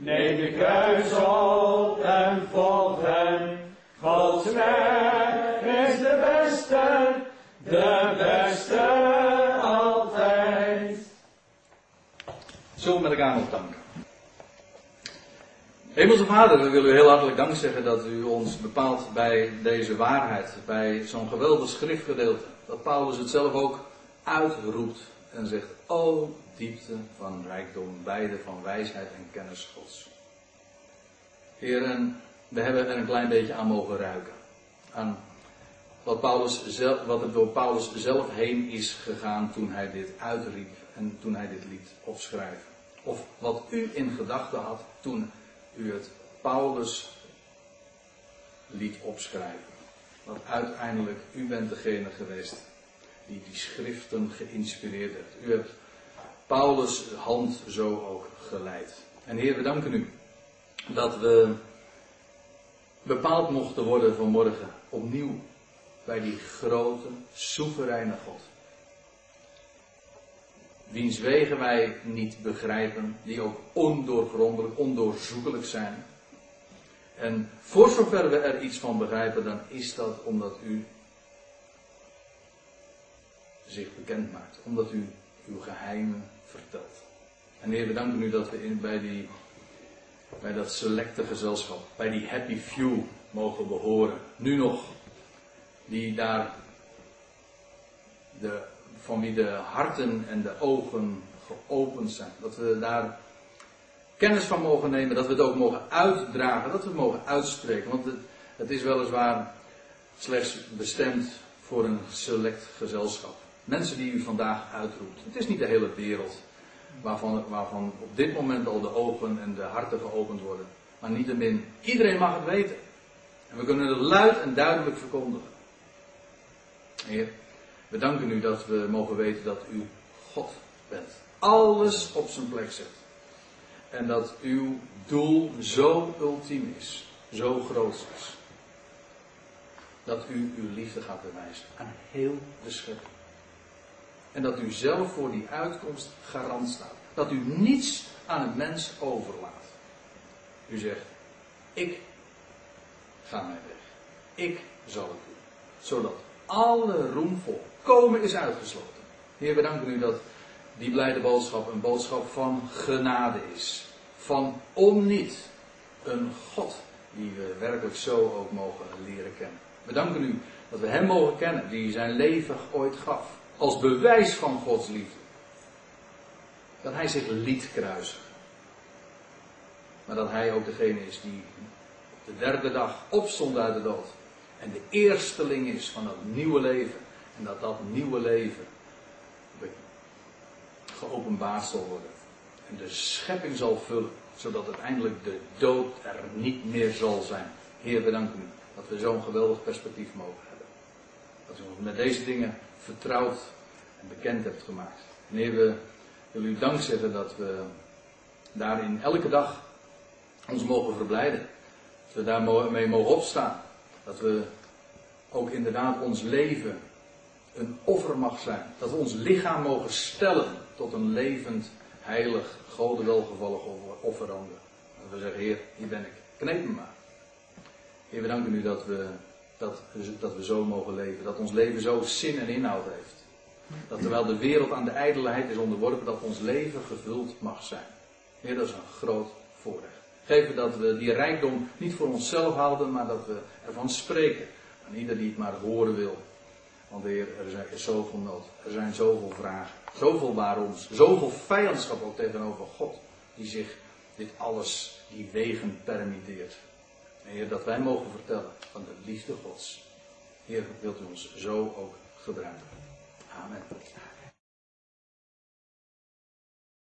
neem de kruis op en volg hem. Gods weg is de beste, de beste altijd. We met elkaar nog danken. Hemelse Vader, we willen u heel hartelijk dank zeggen dat u ons bepaalt bij deze waarheid, bij zo'n geweldig schriftgedeelte. Dat Paulus het zelf ook uitroept en zegt, o diepte van rijkdom, beide van wijsheid en kennis Gods. Heren, we hebben er een klein beetje aan mogen ruiken. Aan wat, Paulus zelf, wat er door Paulus zelf heen is gegaan toen hij dit uitriep en toen hij dit liet opschrijven. Of wat u in gedachten had toen u het Paulus liet opschrijven. Want uiteindelijk, u bent degene geweest die die schriften geïnspireerd heeft. U hebt Paulus' hand zo ook geleid. En Heer, we danken u dat we bepaald mochten worden vanmorgen opnieuw bij die grote, soevereine God. Wiens wegen wij niet begrijpen, die ook ondoorgrondelijk, ondoorzoekelijk zijn. En voor zover we er iets van begrijpen, dan is dat omdat u zich bekend maakt. Omdat u uw geheimen vertelt. En Heer, we danken u dat we in, bij, die, bij dat selecte gezelschap, bij die happy few mogen behoren. Nu nog, die daar, de, van wie de harten en de ogen geopend zijn. Dat we daar kennis van mogen nemen, dat we het ook mogen uitdragen, dat we het mogen uitspreken. Want het, het is weliswaar slechts bestemd voor een select gezelschap. Mensen die u vandaag uitroept. Het is niet de hele wereld. waarvan, waarvan op dit moment al de ogen en de harten geopend worden. Maar niettemin, iedereen mag het weten. En we kunnen het luid en duidelijk verkondigen. Heer, we danken u dat we mogen weten dat u God bent. Alles op zijn plek zet. En dat uw doel zo ultiem is, zo groot is. Dat u uw liefde gaat bewijzen aan heel de schepping. En dat u zelf voor die uitkomst garant staat. Dat u niets aan het mens overlaat. U zegt, ik ga mij weg. Ik zal het doen. Zodat alle roem volkomen is uitgesloten. Heer, we danken u dat die blijde boodschap een boodschap van genade is. Van om niet. Een God die we werkelijk zo ook mogen leren kennen. We danken u dat we Hem mogen kennen, die zijn leven ooit gaf. Als bewijs van Gods liefde. Dat Hij zich liet kruisen. Maar dat Hij ook degene is die de derde dag opstond uit de dood. En de eersteling is van dat nieuwe leven. En dat dat nieuwe leven geopenbaard zal worden. En de schepping zal vullen. Zodat uiteindelijk de dood er niet meer zal zijn. Heer, we danken u dat we zo'n geweldig perspectief mogen. Dat u ons met deze dingen vertrouwd en bekend hebt gemaakt. En Heer, we willen u dank zeggen dat we daarin elke dag ons mogen verblijden. Dat we daarmee mogen opstaan. Dat we ook inderdaad ons leven een offer mag zijn. Dat we ons lichaam mogen stellen tot een levend, heilig, gode welgevallig offerande. Dat we zeggen, Heer, hier ben ik. Kneep me maar. Heer, we danken u dat we, dat, dat we zo mogen leven. Dat ons leven zo zin en inhoud heeft. Dat terwijl de wereld aan de ijdelheid is onderworpen, dat ons leven gevuld mag zijn. Heer, dat is een groot voorrecht. Geven dat we die rijkdom niet voor onszelf houden, maar dat we ervan spreken. Aan ieder die het maar horen wil. Want Heer, er is zoveel nood. Er zijn zoveel vragen. Zoveel waaroms. Zoveel vijandschap ook tegenover God. Die zich dit alles, die wegen permitteert. Heer, dat wij mogen vertellen van de liefde Gods. Heer, wilt u ons zo ook gebruiken. Amen.